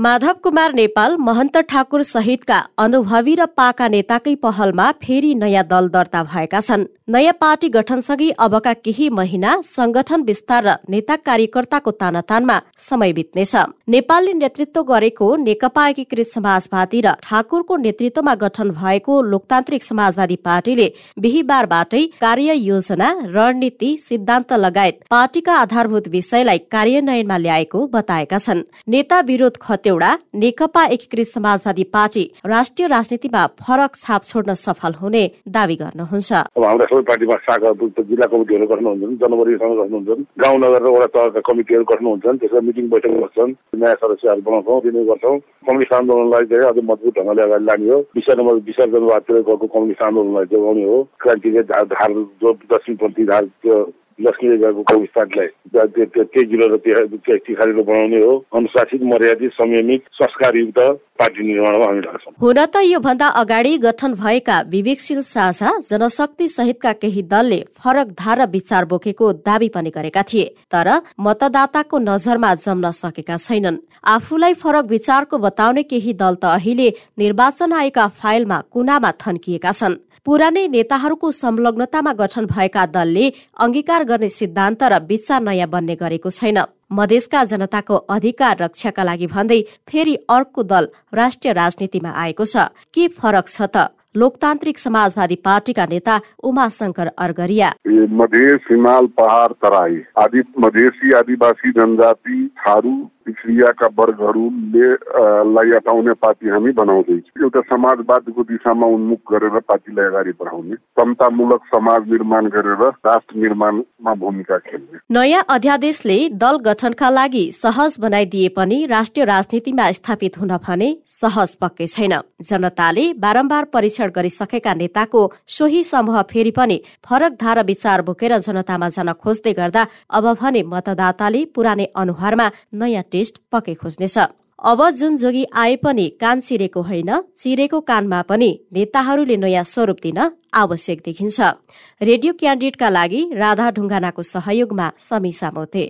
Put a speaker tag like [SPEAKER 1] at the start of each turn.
[SPEAKER 1] माधव कुमार नेपाल महन्त ठाकुर सहितका अनुभवी र पाका नेताकै पहलमा फेरि नयाँ दल दर्ता भएका छन्। नयाँ पार्टी गठनसँगै अबका केही महिना संगठन विस्तार र नेता कार्यकर्ताको तानातानमा समय बित्नेछ। नेपालले नेतृत्व गरेको नेकपा एकीकृत समाजवादी र ठाकुरको नेतृत्वमा गठन भएको लोकतान्त्रिक समाजवादी पार्टीले बिहिबारबाटै कार्य योजना रणनीति सिद्धान्त लगायत पार्टीका आधारभूत विषयलाई कार्यान्वयनमा ल्याएको बताएका छन्। नेता विरोध खतेौडा नेकपा एकीकृत समाजवादी पार्टी राष्ट्रिय राजनीतिमा फरक छाप छोड्न सफल हुने दावी गर्नुहुन्छ।
[SPEAKER 2] अब हाम्रा सबै पार्टीमा शाखा जिल्ला कमिटीहरू गर्नुहुन्छ जनवरीसँग गर्नुहुन्छ। गाउँ नगर र वडा तहका कमिटीहरू गर्नुहुन्छन् त्यसमा मिटिङ बैठक बस्छन् नयाँ सदस्यहरू बनाउँछौँ दिने गर्छौँ। कम्युनिस्ट आन्दोलनलाई चाहिँ अझ मजबुत ढङ्गले अगाडि लाने हो। नम्बर विसर्जनवादतिर गएको कम्युनिस्ट आन्दोलनलाई जोगाउने हो। क्रान्तिले धार दक्षिणपन्थी धार लक्ष्मीले गएको कविस्तानलाई त्यही जिल्लो र तिखारीलो बनाउने हो। अनुशासित मर्यादित संयमित संस्कारयुक्त पार्टी निर्माणमा हामी लाग्छौँ।
[SPEAKER 1] हुन त योभन्दा अगाडि गठन भएका विवेकशील साझा जनशक्ति सहितका केही दलले फरक धार विचार बोकेको दावी पनि गरेका थिए तर मतदाताको नजरमा जम्न सकेका छैनन्। आफूलाई फरक विचारको बताउने केही दल त अहिले निर्वाचन आयोगका फाइलमा कुनामा थन्किएका छन्। पुरानै नेताहरूको संलग्नतामा गठन भएका दलले अंगीकार गर्ने सिद्धान्त र विचार नयाँ बन्ने गरेको छैन। मधेसका जनताको अधिकार रक्षाका लागि भन्दै फेरि अर्को दल राष्ट्रिय राजनीतिमा आएको छ। के फरक छ त? लोकतान्त्रिक समाजवादी पार्टीका नेता उमाशंकर अर्गरिया।
[SPEAKER 3] मधेस हिमाल पहाड तराई आदि मधेसी आदिवासी जनजाति थारू पिछडियाका वर्गहरूले लाई हटाउने पार्टी हामी बनाउँदैछौँ एउटा समाजवादको दिशामा उन्मुख गरेर पार्टीलाई अगाडि बढाउने समतामूलक समाज निर्माण गरेर राष्ट्र निर्माणमा भूमिका खेल्ने।
[SPEAKER 1] नयाँ अध्यादेशले दल गठनका लागि सहज बनाइदिए पनि राष्ट्रिय राजनीतिमा स्थापित हुन भने सहज पक्कै छैन। जनताले बारम्बार परीक्षण गरिसकेका नेताको सोही समूह फेरि पनि फरक धारा विचार बोकेर जनतामा जान खोज्दै गर्दा अब भने मतदाताले पुरानै अनुहारमा नयाँ टेस्ट पक्कै खोज्नेछ। अब जुन जोगी आए पनि कान चिरेको होइन चिरेको कानमा पनि नेताहरूले नयाँ स्वरूप दिन आवश्यक देखिन्छ। रेडियो क्यान्डिडेटका लागि राधा ढुङ्गानाको सहयोगमा समीसा मोते